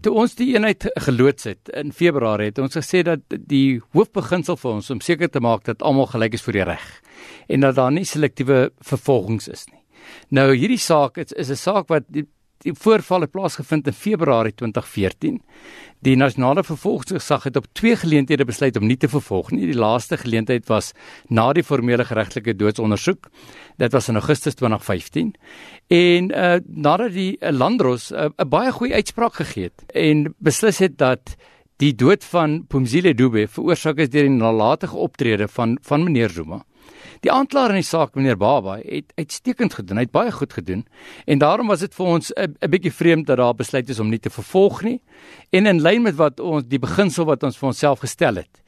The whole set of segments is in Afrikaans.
Toe ons die eenheid geloods het in Februarie het ons gesê dat die hoofbeginsel vir ons om seker te maak dat almal gelyk is voor die reg en dat daar nie selektiewe vervolgings is nie. Nou hierdie saak is, is 'n saak wat die, die voorval het plaasgevind in Februarie 2014. Die nasionale vervolgingsgesag het op twee geleenthede besluit om nie te vervolg nie. Die laaste geleentheid was na die formele geregtelike doodsondersoek. Dit was in Augustus 2015. En uh nadat die uh, Landros 'n uh, uh, baie goeie uitspraak gegee het en beslis het dat die dood van Pumzile Dube veroorsaak is deur die nalatige optrede van van meneer Zuma. Die aanklaer in die saak meneer Baba het uitstekend gedoen. Hy het baie goed gedoen. En daarom was dit vir ons 'n bietjie vreemd dat daar besluit is om nie te vervolg nie. En in lyn met wat ons die beginsel wat ons vir onsself gestel het,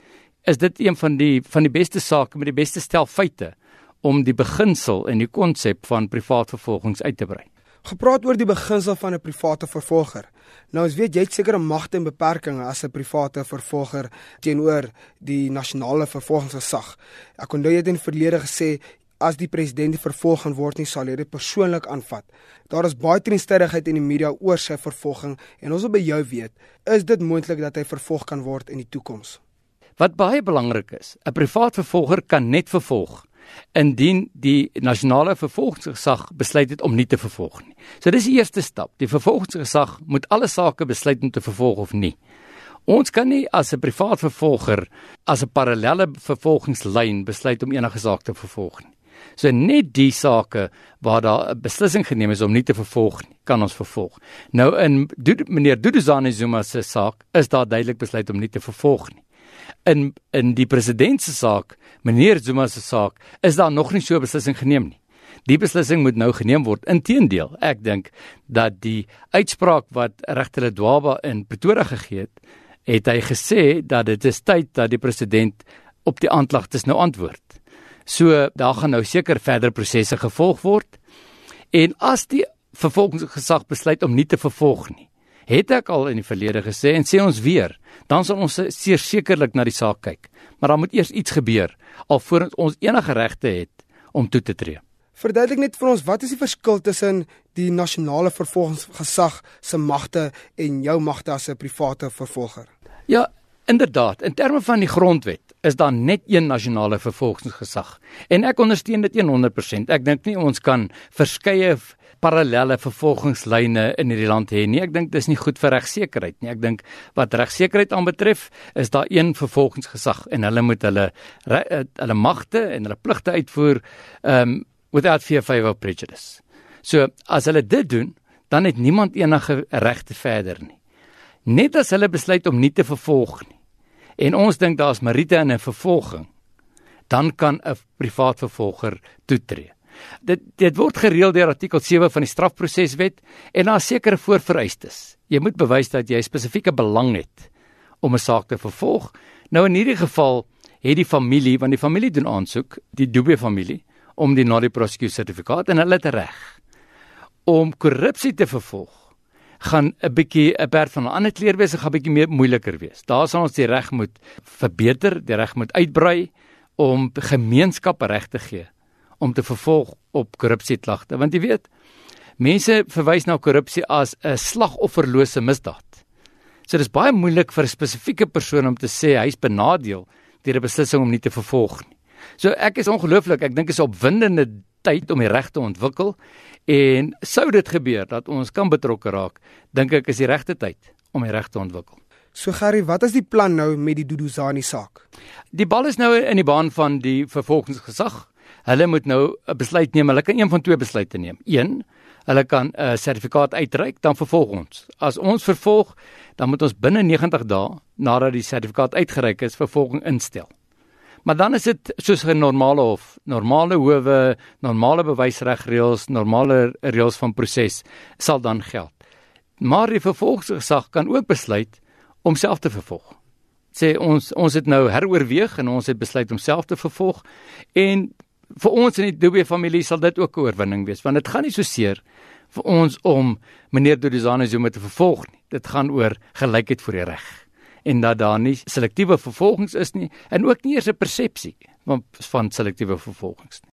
is dit een van die van die beste sake met die beste stel feite om die beginsel en die konsep van privaat vervolgings uit te brei gepraat oor die beginsel van 'n private vervolger. Nou ons weet jy het sekere magte en beperkings as 'n private vervolger teenoor die nasionale vervolgingsgesag. Ek onthou jy het in verlede gesê as die president vervolg gaan word nie sal hy dit persoonlik aanvat. Daar is baie teenstrydigheid in die media oor sy vervolging en ons wil by jou weet, is dit moontlik dat hy vervolg kan word in die toekoms? Wat baie belangrik is, 'n privaat vervolger kan net vervolg indien die nasionale vervolgingsgesag besluit het om nie te vervolg nie. So dis die eerste stap. Die vervolgingsgesag moet alle sake besluit om te vervolg of nie. Ons kan nie as 'n privaat vervolger as 'n parallelle vervolgingslyn besluit om enige saak te vervolg nie. So net die sake waar daar 'n beslissing geneem is om nie te vervolg nie, kan ons vervolg. Nou in meneer Duduzane Zuma se saak is daar duidelik besluit om nie te vervolg nie in in die president se saak, meneer Zuma se saak, is daar nog nie so 'n beslissing geneem nie. Die beslissing moet nou geneem word. Inteendeel, ek dink dat die uitspraak wat regter Dwaba in Pretoria gegee het, het hy gesê dat dit is tyd dat die president op die aanklagtes nou antwoord. So daar gaan nou seker verder prosesse gevolg word. En as die vervolgingsgesag besluit om nie te vervolg nie, het ek al in die verlede gesê en sê ons weer, dan sal ons sekerlik na die saak kyk. Maar dan moet eers iets gebeur alvorens ons enige regte het om toe te tree. Verduidelik net vir ons wat is die verskil tussen die nasionale vervolgingsgesag se magte en jou magte as 'n private vervolger? Ja, inderdaad, in terme van die grondwet is daar net een nasionale vervolgingsgesag en ek ondersteun dit 100%. Ek dink nie ons kan verskeie parallelle vervolgingslyne in hierdie land hê nie. Ek dink dis nie goed vir regsekerheid nie. Ek dink wat regsekerheid aanbetref, is daar een vervolgingsgesag en hulle moet hulle eh, hulle magte en hulle pligte uitvoer um without fear of prejudice. So as hulle dit doen, dan het niemand enige regte verder nie. Net as hulle besluit om nie te vervolg nie. En ons dink daar's meriete in 'n vervolging, dan kan 'n privaat vervolger toetree. Dit dit word gereël deur artikel 7 van die strafproseswet en daar sekere voorvereistes. Jy moet bewys dat jy spesifieke belang het om 'n saak te vervolg. Nou in hierdie geval het die familie, want die familie doen aansoek, die Dube familie om die Nadi Prosecution sertifikaat en hulle het reg om korrupsie te vervolg gaan 'n bietjie 'n perd van 'n ander kleur wees, gaan 'n bietjie meer moeiliker wees. Daar sal ons die reg moet verbeter, die reg moet uitbrei om gemeenskap reg te gee om te vervolg op korrupsieklagte want jy weet mense verwys na korrupsie as 'n slagofferlose misdaad. So dis baie moeilik vir 'n spesifieke persoon om te sê hy's benadeel deur 'n beslissing om nie te vervolg nie. So ek is ongelooflik, ek dink is 'n opwindende tyd om die reg te ontwikkel en sou dit gebeur dat ons kan betrokke raak, dink ek is die regte tyd om die reg te ontwikkel. So Gerry, wat is die plan nou met die Duduzani saak? Die bal is nou in die baan van die vervolgingsgesag hulle moet nou 'n besluit neem. Hulle kan een van twee besluite neem. Een, hulle kan 'n uh, sertifikaat uitreik, dan vervolg ons. As ons vervolg, dan moet ons binne 90 dae nadat die sertifikaat uitgereik is, vervolging instel. Maar dan is dit soos 'n normale hof, normale howe, normale bewysregreëls, normale reëls van proses sal dan geld. Maar die vervolgingsgesag kan ook besluit om self te vervolg. Sê ons ons het nou heroorweeg en ons het besluit om self te vervolg en vir ons in die Dube familie sal dit ook 'n oorwinning wees want dit gaan nie so seer vir ons om meneer Dodizane Zuma te vervolg nie. Dit gaan oor gelykheid voor die reg en dat daar nie selektiewe vervolgings is nie en ook nie eers 'n persepsie van van selektiewe vervolgings nie.